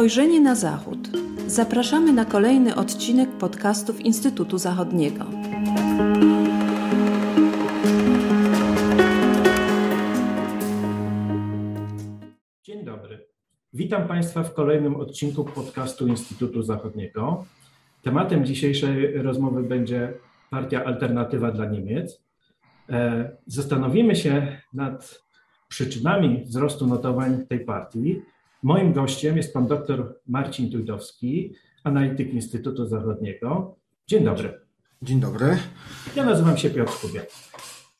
Spojrzenie na Zachód. Zapraszamy na kolejny odcinek podcastów Instytutu Zachodniego. Dzień dobry. Witam Państwa w kolejnym odcinku podcastu Instytutu Zachodniego. Tematem dzisiejszej rozmowy będzie Partia Alternatywa dla Niemiec. E, zastanowimy się nad przyczynami wzrostu notowań tej partii. Moim gościem jest pan dr Marcin Tujdowski, analityk Instytutu Zachodniego. Dzień dobry. Dzień dobry. Ja nazywam się Piotr Kubia.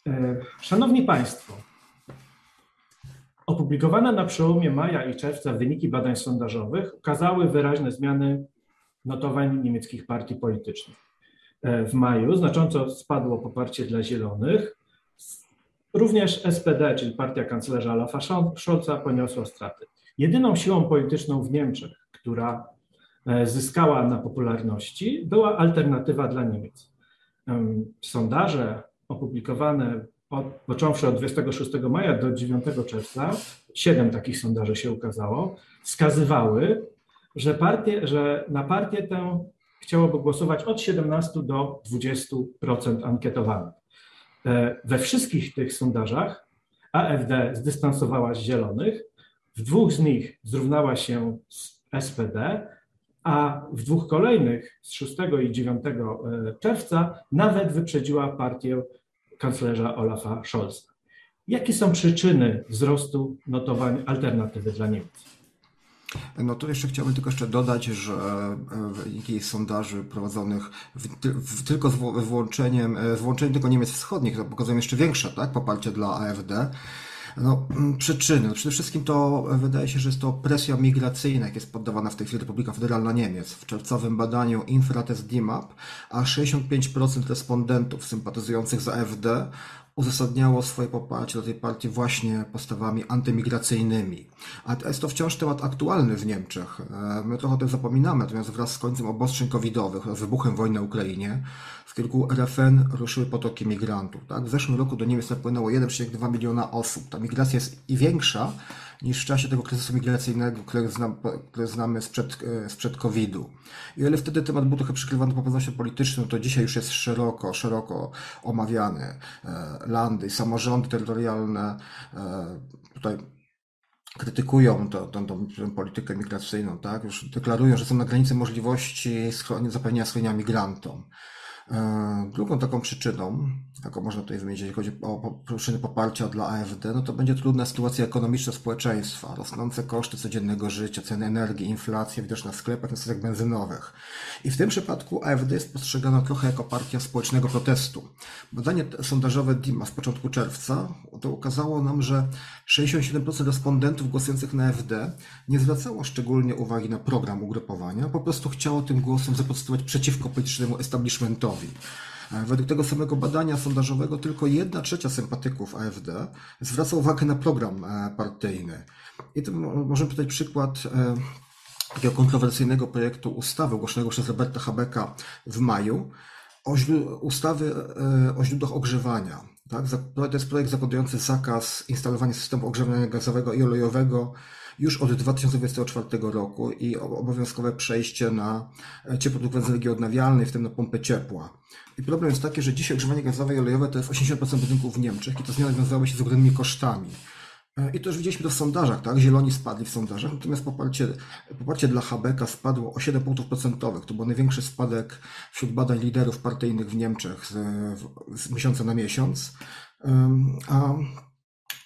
E, szanowni Państwo, opublikowane na przełomie maja i czerwca wyniki badań sondażowych ukazały wyraźne zmiany notowań niemieckich partii politycznych. E, w maju znacząco spadło poparcie dla Zielonych, Również SPD, czyli partia kanclerza Olafa Scholza, poniosła straty. Jedyną siłą polityczną w Niemczech, która e, zyskała na popularności, była alternatywa dla Niemiec. Sondaże opublikowane od, począwszy od 26 maja do 9 czerwca, siedem takich sondaży się ukazało, wskazywały, że, partie, że na partię tę chciałoby głosować od 17 do 20% ankietowanych. E, we wszystkich tych sondażach AfD zdystansowała się Zielonych, w dwóch z nich zrównała się z SPD, a w dwóch kolejnych, z 6 i 9 e, czerwca, nawet wyprzedziła partię kanclerza Olafa Scholza. Jakie są przyczyny wzrostu notowań alternatywy dla Niemiec? No to jeszcze chciałbym tylko jeszcze dodać, że e, wyniki sondaży prowadzonych w, w, tylko z włączeniem, e, z włączeniem tylko Niemiec Wschodnich to pokazują jeszcze większe tak, poparcie dla AfD. No, mm, przyczyny. No, przede wszystkim to wydaje się, że jest to presja migracyjna, jak jest poddawana w tej chwili Republika Federalna Niemiec. W czerwcowym badaniu Infratest DIMAP, a 65% respondentów sympatyzujących z AfD uzasadniało swoje poparcie do tej partii właśnie postawami antymigracyjnymi. A jest to wciąż temat aktualny w Niemczech. E, my trochę o tym zapominamy, natomiast wraz z końcem obostrzeń covidowych, z wybuchem wojny na Ukrainie, w kilku RFN ruszyły potoki migrantów. Tak? W zeszłym roku do Niemiec napłynęło 1,2 miliona osób. Ta migracja jest i większa niż w czasie tego kryzysu migracyjnego, który, znam, który znamy sprzed, e, sprzed COVID-u. I o ile wtedy temat był trochę przykrywany poprawnością polityczną, to dzisiaj już jest szeroko, szeroko omawiany. E, landy, samorządy terytorialne e, tutaj krytykują tę, tę, tę politykę migracyjną, tak? Już deklarują, że są na granicy możliwości zapewnienia schronienia migrantom. E, drugą taką przyczyną, jaką można tutaj wymienić, jeśli chodzi o przyczyny poparcia dla AfD, no to będzie trudna sytuacja ekonomiczna społeczeństwa, rosnące koszty codziennego życia, ceny energii, inflacja widoczna w sklepach, na stacjach benzynowych. I w tym przypadku AfD jest postrzegana trochę jako partia społecznego protestu. Badanie sondażowe DIMA z początku czerwca to ukazało nam, że 67% respondentów głosujących na AfD nie zwracało szczególnie uwagi na program ugrupowania, po prostu chciało tym głosem zaprotestować przeciwko politycznemu establishmentowi. E, według tego samego badania sondażowego tylko jedna trzecia sympatyków AfD zwraca uwagę na program e, partyjny. I tu możemy podać przykład e, takiego kontrowersyjnego projektu ustawy ogłoszonego przez Roberta Habecka w maju, o ustawy o źródłach ogrzewania. Tak? To jest projekt zakładający zakaz instalowania systemu ogrzewania gazowego i olejowego już od 2024 roku i obowiązkowe przejście na e, ciepłodruk z energii odnawialnej, w tym na pompę ciepła. I problem jest taki, że dzisiaj ogrzewanie gazowe i olejowe to jest 80% budynków w Niemczech i to zmiany wiązały się z ogromnymi kosztami. E, I to już widzieliśmy to w sondażach, tak? Zieloni spadli w sondażach, natomiast poparcie, poparcie dla HBK spadło o 7 punktów procentowych. To był największy spadek wśród badań liderów partyjnych w Niemczech z, z miesiąca na miesiąc. A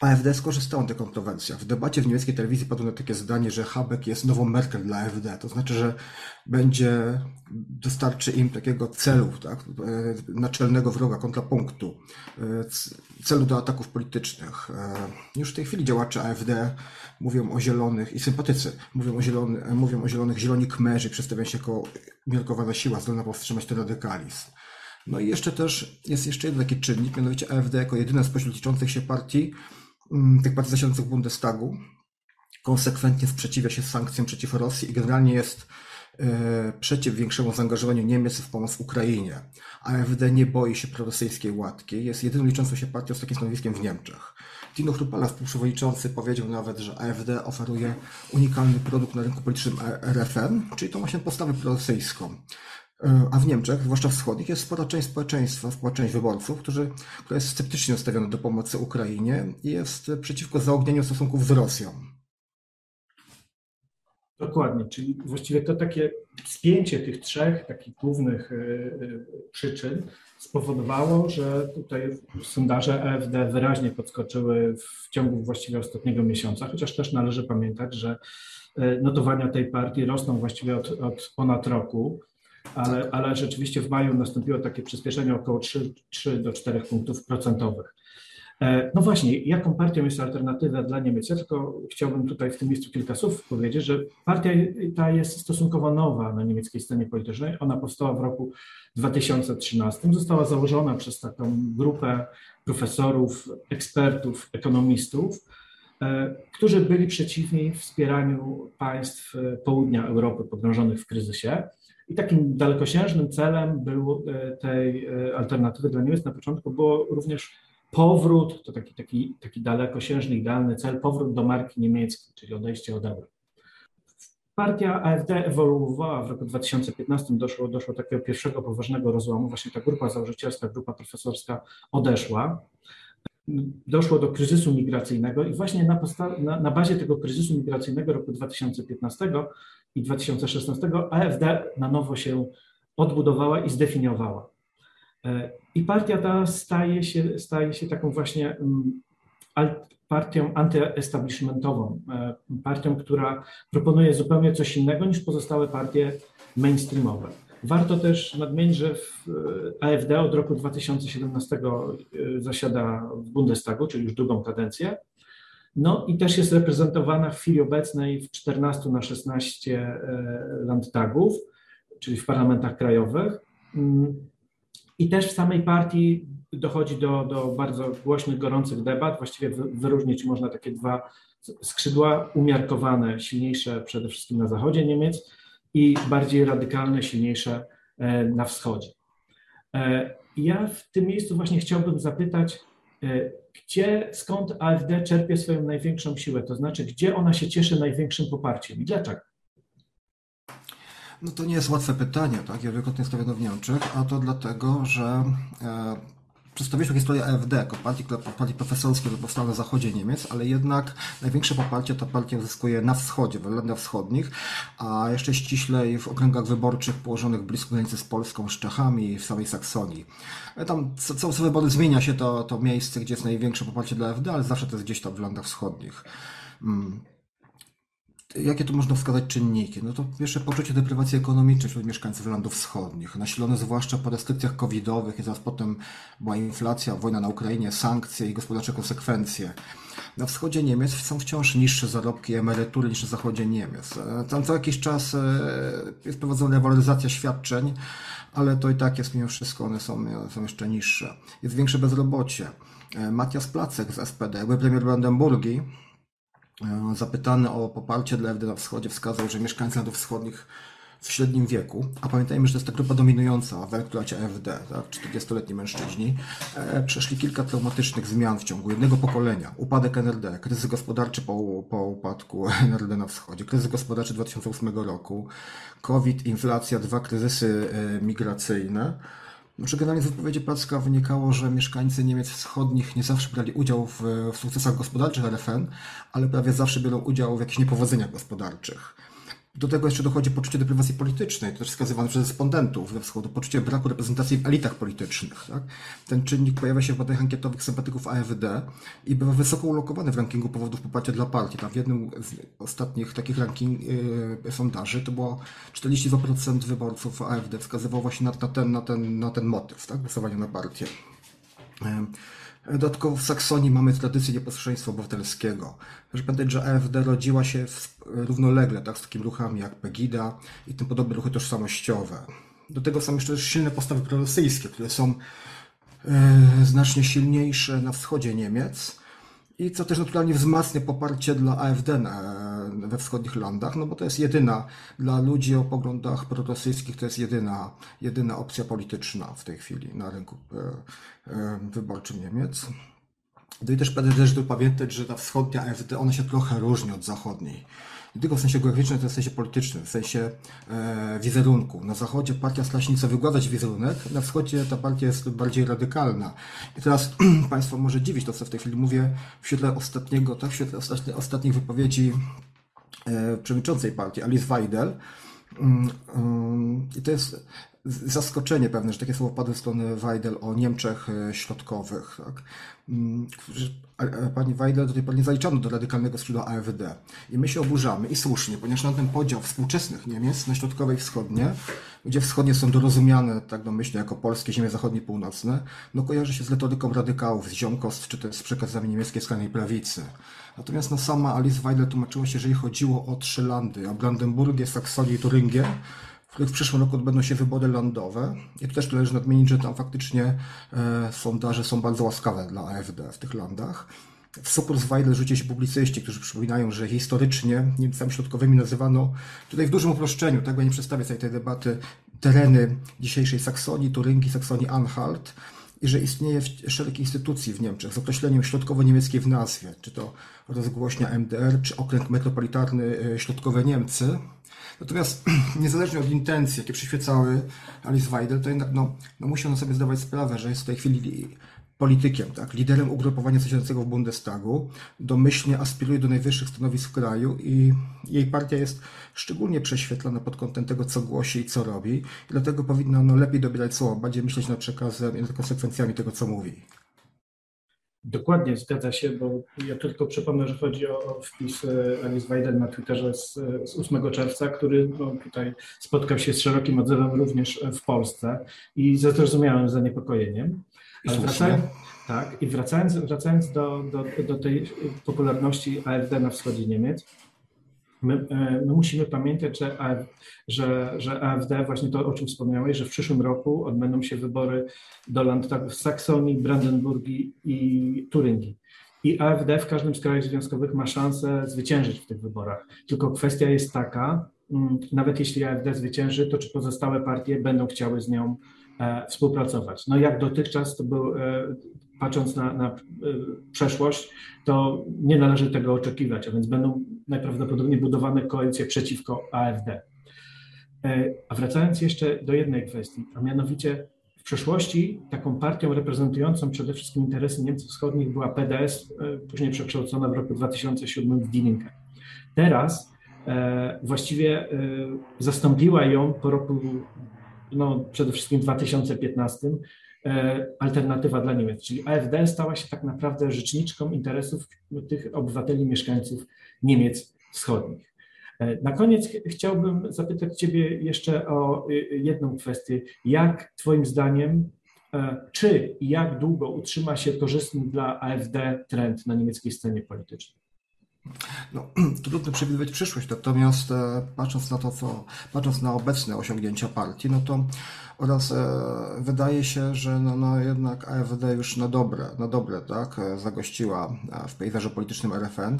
AfD skorzystało na tych kontrowersjach. W debacie w niemieckiej telewizji padło takie zdanie, że Habeck jest nową Merkel dla AfD. To znaczy, że będzie, dostarczy im takiego celu, tak, e, naczelnego wroga, kontrapunktu, e, celu do ataków politycznych. E, już w tej chwili działacze AfD mówią o zielonych i sympatycy mówią o, zielony, mówią o zielonych zieloni kmerzy, przedstawiają się jako umiarkowana siła zdolna powstrzymać ten radykalizm. No i jeszcze też jest jeszcze jeden taki czynnik, mianowicie AfD jako jedyna spośród liczących się partii tych partii zasiadających w Bundestagu konsekwentnie sprzeciwia się sankcjom przeciw Rosji i generalnie jest przeciw większemu zaangażowaniu Niemiec w pomoc Ukrainie. AfD nie boi się prorosyjskiej łatki, jest jedyną liczącą się partią z takim stanowiskiem w Niemczech. Tino Chrupala, współprzewodniczący, powiedział nawet, że AfD oferuje unikalny produkt na rynku politycznym RFN, czyli tą właśnie postawę prorosyjską. A w Niemczech, zwłaszcza wschodnich, jest spora część społeczeństwa, spora część wyborców, którzy, która jest sceptycznie nastawiona do pomocy Ukrainie i jest przeciwko zaognieniu stosunków z Rosją. Dokładnie, czyli właściwie to takie spięcie tych trzech takich głównych e, e, przyczyn spowodowało, że tutaj sondaże AfD wyraźnie podskoczyły w ciągu właściwie ostatniego miesiąca, chociaż też należy pamiętać, że notowania tej partii rosną właściwie od, od ponad roku ale, ale rzeczywiście w maju nastąpiło takie przyspieszenie około 3, 3 do 4 punktów procentowych. E, no właśnie, jaką partią jest alternatywa dla Niemiec? Ja tylko chciałbym tutaj w tym miejscu kilka słów powiedzieć, że partia ta jest stosunkowo nowa na niemieckiej scenie politycznej. Ona powstała w roku 2013. Została założona przez taką grupę profesorów, ekspertów, ekonomistów, e, którzy byli przeciwni wspieraniu państw południa Europy pogrążonych w kryzysie. I takim dalekosiężnym celem był e, tej e, alternatywy dla Niemiec na początku było również powrót, to taki, taki, taki dalekosiężny, idealny cel, powrót do marki niemieckiej, czyli odejście od euro. Partia AfD ewoluowała w roku 2015, doszło, doszło do takiego pierwszego poważnego rozłamu. Właśnie ta grupa założycielska, grupa profesorska odeszła. Doszło do kryzysu migracyjnego i właśnie na, na, na bazie tego kryzysu migracyjnego roku 2015 i 2016 AfD na nowo się odbudowała i zdefiniowała. E, I partia ta staje się, staje się taką właśnie mm, partią antyestablishmentową, e, partią, która proponuje zupełnie coś innego niż pozostałe partie mainstreamowe. Warto też nadmienić, że AfD od roku 2017 e, zasiada w Bundestagu, czyli już drugą kadencję. No i też jest reprezentowana w chwili obecnej w 14 na 16 e, landtagów, czyli w parlamentach krajowych. Mm, I też w samej partii dochodzi do, do bardzo głośnych, gorących debat. Właściwie wyróżnić można takie dwa skrzydła umiarkowane, silniejsze przede wszystkim na zachodzie Niemiec i bardziej radykalne, silniejsze e, na wschodzie. E, ja w tym miejscu właśnie chciałbym zapytać, gdzie, skąd AfD czerpie swoją największą siłę, to znaczy, gdzie ona się cieszy największym poparciem i dlaczego? No to nie jest łatwe pytanie, tak? Ja wielokrotnie stawiano w Niemczech, a to dlatego, że przedstawiliśmy historię AfD jako partii, partii profesorskiej, która powstała na zachodzie Niemiec, ale jednak największe poparcie ta partia uzyskuje na wschodzie, w Ländach Wschodnich, a jeszcze ściślej w okręgach wyborczych położonych blisko granicy z Polską, z Czechami i w samej Saksonii. E, tam co, co wybory zmienia się to, to miejsce, gdzie jest największe poparcie dla AfD, ale zawsze to jest gdzieś tam w Ländach Wschodnich. Mm. Jakie tu można wskazać czynniki? No to pierwsze poczucie deprywacji ekonomicznej wśród mieszkańców landów wschodnich, nasilone zwłaszcza po restrykcjach covidowych i zaraz potem była inflacja, wojna na Ukrainie, sankcje i gospodarcze konsekwencje. Na wschodzie Niemiec są wciąż niższe zarobki i emerytury niż na zachodzie Niemiec. Tam co jakiś czas e, jest prowadzona rewaloryzacja świadczeń, ale to i tak jest mimo wszystko, one są, są jeszcze niższe. Jest większe bezrobocie. E, Matias Placek z SPD, jakby premier Brandenburgii, E, zapytany o poparcie dla AfD na wschodzie, wskazał, że mieszkańcy narodów wschodnich w średnim wieku, a pamiętajmy, że to jest ta grupa dominująca w elektoracie AfD, tak, 40-letni mężczyźni, e, przeszli kilka traumatycznych zmian w ciągu jednego pokolenia. Upadek NRD, kryzys gospodarczy po, po upadku NRD na wschodzie, kryzys gospodarczy 2008 roku, COVID, inflacja, dwa kryzysy e, migracyjne. Znaczy generalnie z wypowiedzi Placka wynikało, że mieszkańcy Niemiec wschodnich nie zawsze brali udział w, w sukcesach gospodarczych RFN, ale prawie zawsze biorą udział w jakichś niepowodzeniach gospodarczych. Do tego jeszcze dochodzi poczucie deprywacji politycznej, to też wskazywane przez respondentów ze wschodu, poczucie braku reprezentacji w elitach politycznych. Tak? Ten czynnik pojawia się w badaniach ankietowych sympatyków AfD i bywa wysoko ulokowany w rankingu powodów poparcia dla partii. Tam w jednym z ostatnich takich ranking yy, sondaży to było 42% wyborców AfD wskazywało właśnie na, na, ten, na, ten, na ten motyw, tak? głosowania na partię. Yy. Dodatkowo w Saksonii mamy tradycję nieposłuszeństwa obywatelskiego. Proszę pamiętać, że AfD rodziła się równolegle tak, z takimi ruchami jak Pegida i tym podobne ruchy tożsamościowe. Do tego są jeszcze silne postawy prorosyjskie, które są e, znacznie silniejsze na wschodzie Niemiec i co też naturalnie wzmacnia poparcie dla AfD we wschodnich landach, no bo to jest jedyna, dla ludzi o poglądach prorosyjskich to jest jedyna, jedyna opcja polityczna w tej chwili na rynku wyborczym Niemiec. No i też należy tu pamiętać, że ta wschodnia AfD, ona się trochę różni od zachodniej. Nie tylko w sensie geograficznym, to w sensie politycznym, w sensie e, wizerunku. Na zachodzie partia stara się wizerunek, na wschodzie ta partia jest bardziej radykalna. I teraz Państwo może dziwić to, co w tej chwili mówię, w świetle ostatniego, tak, w świetle ostatnich wypowiedzi e, przewodniczącej partii, Alice Weidel, mm, mm, i to jest zaskoczenie pewne, że takie słowa padły z strony Weidel o Niemczech e, Środkowych. Tak? Mm, pani Weidel do tej pory nie zaliczano do radykalnego skrzydła AfD. I my się oburzamy, i słusznie, ponieważ na ten podział współczesnych Niemiec na środkowe i wschodnie, gdzie wschodnie są dorozumiane tak domyślnie jako polskie ziemie zachodnie północne, no kojarzy się z retoryką radykałów, z ziomkost, czy też z przekazami niemieckiej skrajnej prawicy. Natomiast no, sama Alice Weidel tłumaczyła się, że jeżeli chodziło o trzy landy, o Brandenburgię, Saksonię i Turingię, których w przyszłym roku odbędą się wybory lądowe. I tu też należy nadmienić, że tam faktycznie e, sondaże są bardzo łaskawe dla AfD w tych landach. W Sopur-Zweidel rzuci się publicyści, którzy przypominają, że historycznie Niemcami środkowymi nazywano, tutaj w dużym uproszczeniu, tak, bo nie przedstawię sobie tej debaty, tereny dzisiejszej Saksonii, Turyngii, Saksonii-Anhalt że istnieje szereg instytucji w Niemczech z określeniem środkowo-niemieckiej w nazwie, czy to rozgłośnia MDR, czy okręg metropolitarny e, Środkowe Niemcy, Natomiast niezależnie od intencji, jakie przyświecały Alice Weidel, to jednak no, no musi ona sobie zdawać sprawę, że jest w tej chwili politykiem, tak, liderem ugrupowania zasiadającego w Bundestagu, domyślnie aspiruje do najwyższych stanowisk w kraju i jej partia jest szczególnie prześwietlona pod kątem tego, co głosi i co robi. I dlatego powinna no, lepiej dobierać słowa, bardziej myśleć nad przekazem i nad konsekwencjami tego, co mówi. Dokładnie, zgadza się, bo ja tylko przypomnę, że chodzi o wpis e, Alice Weidel na Twitterze z, z 8 czerwca, który no, tutaj spotkał się z szerokim odzewem również w Polsce i ze zrozumiałym zaniepokojeniem. Wracając, tak, i wracając, wracając do, do, do tej popularności AfD na wschodzie Niemiec, My, e, my, musimy pamiętać, że, że, że AfD, właśnie to o czym wspomniałeś, że w przyszłym roku odbędą się wybory do Landtagu w Saksonii, Brandenburgii i Turyngii. I AfD w każdym z krajów związkowych ma szansę zwyciężyć w tych wyborach. Tylko kwestia jest taka, mm, nawet jeśli AfD zwycięży, to czy pozostałe partie będą chciały z nią współpracować. No jak dotychczas to był e, patrząc na, na, przeszłość, to nie należy tego oczekiwać, a więc będą najprawdopodobniej budowane koalicje przeciwko AfD. E, a wracając jeszcze do jednej kwestii, a mianowicie w przeszłości taką partią reprezentującą przede wszystkim interesy Niemców Wschodnich była PDS, e, później przekształcona w roku 2007 w Die. Teraz e, właściwie zastąpiła ją po roku, no przede wszystkim 2015, alternatywa dla Niemiec, czyli AfD stała się tak naprawdę rzeczniczką interesów tych obywateli, mieszkańców Niemiec Wschodnich. E, na koniec chciałbym zapytać Ciebie jeszcze o y, jedną kwestię. Jak Twoim zdaniem, e, czy i jak długo utrzyma się korzystny dla AfD trend na niemieckiej scenie politycznej? No, trudno przewidywać przyszłość, natomiast e, patrząc na to, co, patrząc na obecne osiągnięcia partii, no to oraz e, wydaje się, że no, no jednak AfD już na dobre, na dobre tak, e, zagościła e, w pejzażu politycznym RFN.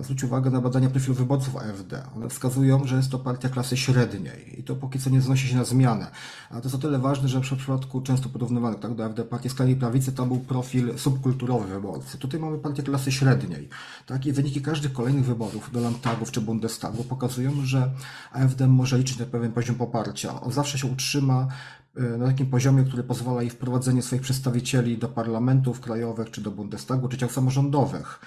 Zwróć uwagę na badania profilu wyborców AfD. One wskazują, że jest to partia klasy średniej i to póki co nie znosi się na zmianę. A to jest o tyle ważne, że w przypadku często porównywanych tak, do AfD partii skrajnej prawicy tam był profil subkulturowy wyborcy. Tutaj mamy partię klasy średniej. Tak? I wyniki każdych kolejnych wyborów do Landtagów czy Bundestagu pokazują, że AfD może liczyć na pewien poziom poparcia. On zawsze się utrzyma E, na takim poziomie, który pozwala jej wprowadzenie swoich przedstawicieli do parlamentów krajowych, czy do Bundestagu, czy ciał samorządowych.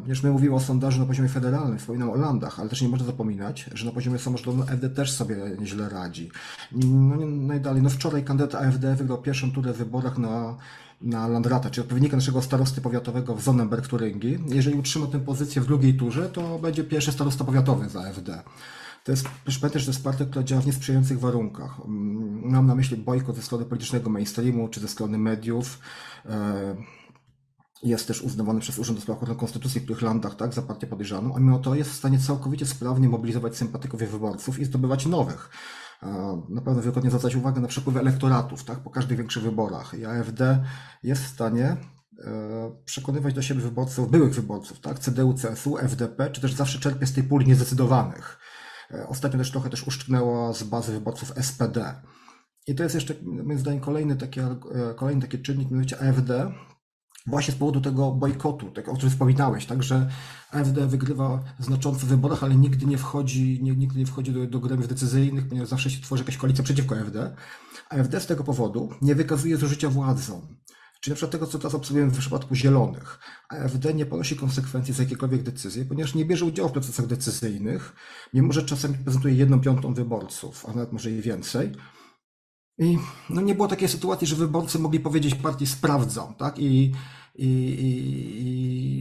Ponieważ my mówimy o sondażu na poziomie federalnym, wspominam o landach, ale też nie można zapominać, że na poziomie samorządowym AfD też sobie nieźle radzi. No, no i dalej, no wczoraj kandydat AfD wygrał pierwszą turę w wyborach na na Landrata, czyli odpowiednika naszego starosty powiatowego w Sonnenberg-Turyngii. Jeżeli utrzyma tę pozycję w drugiej turze, to będzie pierwszy starosta powiatowy za AfD. To jest, proszę pamiętać, że to jest partia, która działa w niesprzyjających warunkach. Mm, mam na myśli bojkot ze strony politycznego mainstreamu, czy ze strony mediów. E, jest też uznawany przez Urząd do Spraw Ochrony Konstytucji w których landach tak, za partię podejrzaną, a mimo to jest w stanie całkowicie sprawnie mobilizować sympatyków i wyborców i zdobywać nowych. E, na pewno wielokrotnie zwracać uwagę na przepływy elektoratów tak, po każdych większych wyborach. I AfD jest w stanie przekonywać do siebie wyborców, byłych wyborców, tak? CDU, CSU, FDP, czy też zawsze czerpie z tej puli niezdecydowanych. Ostatnio też trochę też uszczknęła z bazy wyborców SPD. I to jest jeszcze, moim zdaniem, kolejny taki, kolejny taki czynnik, mianowicie AFD, właśnie z powodu tego bojkotu, o którym wspominałeś, tak, że AfD wygrywa znacząco w wyborach, ale nigdy nie wchodzi, nie, nigdy nie wchodzi do, do gremiów decyzyjnych, ponieważ zawsze się tworzy jakaś koalicja przeciwko AfD. AfD z tego powodu nie wykazuje zużycia władzą. Czyli na przykład tego, co teraz obserwujemy w przypadku zielonych. AfD nie ponosi konsekwencji z jakiejkolwiek decyzji, ponieważ nie bierze udziału w procesach decyzyjnych, mimo że czasami prezentuje jedną piątą wyborców, a nawet może i więcej. I no nie było takiej sytuacji, że wyborcy mogli powiedzieć partii sprawdzam, tak? I, i,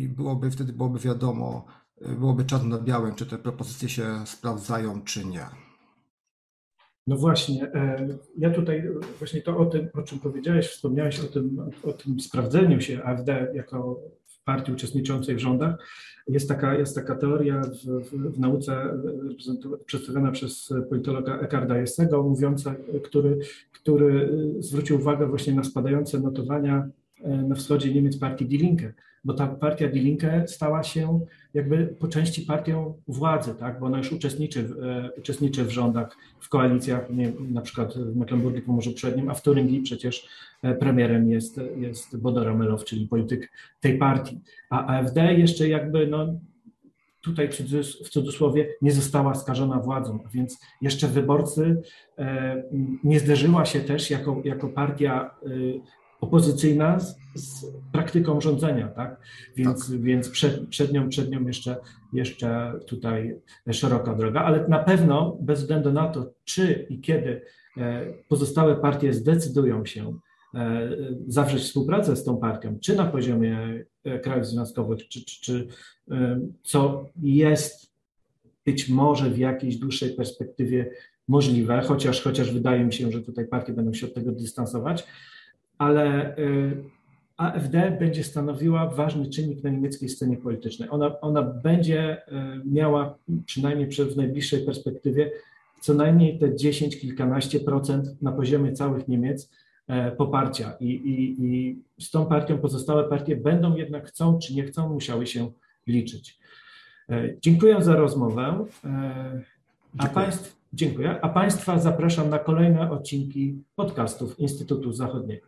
i byłoby wtedy byłoby wiadomo, byłoby czarno na białym, czy te propozycje się sprawdzają, czy nie. No właśnie, e, ja tutaj właśnie to o tym, o czym powiedziałeś, wspomniałeś o tym, o tym sprawdzeniu się AfD jako partii uczestniczącej w rządach. Jest taka, jest taka teoria w, w, w nauce przedstawiona przez politologa Ekarda Jessego, mówiąca, który, który zwrócił uwagę właśnie na spadające notowania e, na wschodzie Niemiec partii Die Linke, bo ta partia Die Linke stała się jakby po części partią władzy, tak? bo ona już uczestniczy, w, e, uczestniczy w rządach, w koalicjach, nie, na przykład w Mecklenburgii Pomorzu Przednim, a w Turyngii przecież e, premierem jest, jest Bodo Ramelow, czyli polityk tej partii. A AfD jeszcze jakby, no, tutaj w cudzysłowie nie została skażona władzą, więc jeszcze wyborcy e, nie zderzyła się też jako, jako partia opozycyjna z, z praktyką rządzenia, tak? Więc, tak. więc przed, przed, nią, przed nią jeszcze, jeszcze tutaj szeroka droga, ale na pewno bez względu na to, czy i kiedy e, pozostałe partie zdecydują się e, zawrzeć współpracę z tą partią, czy na poziomie e, krajów związkowych, czy, czy, czy co jest być może w jakiejś dłuższej perspektywie możliwe, chociaż, chociaż wydaje mi się, że tutaj partie będą się od tego dystansować, ale y, AfD będzie stanowiła ważny czynnik na niemieckiej scenie politycznej. Ona, ona będzie y, miała przynajmniej w najbliższej perspektywie co najmniej te 10, kilkanaście procent na poziomie całych Niemiec e, poparcia. I, i, I z tą partią pozostałe partie będą jednak chcą czy nie chcą, musiały się liczyć. E, dziękuję za rozmowę. E, a państw, dziękuję. A Państwa zapraszam na kolejne odcinki podcastów Instytutu Zachodniego.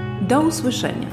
Do usłyszenia.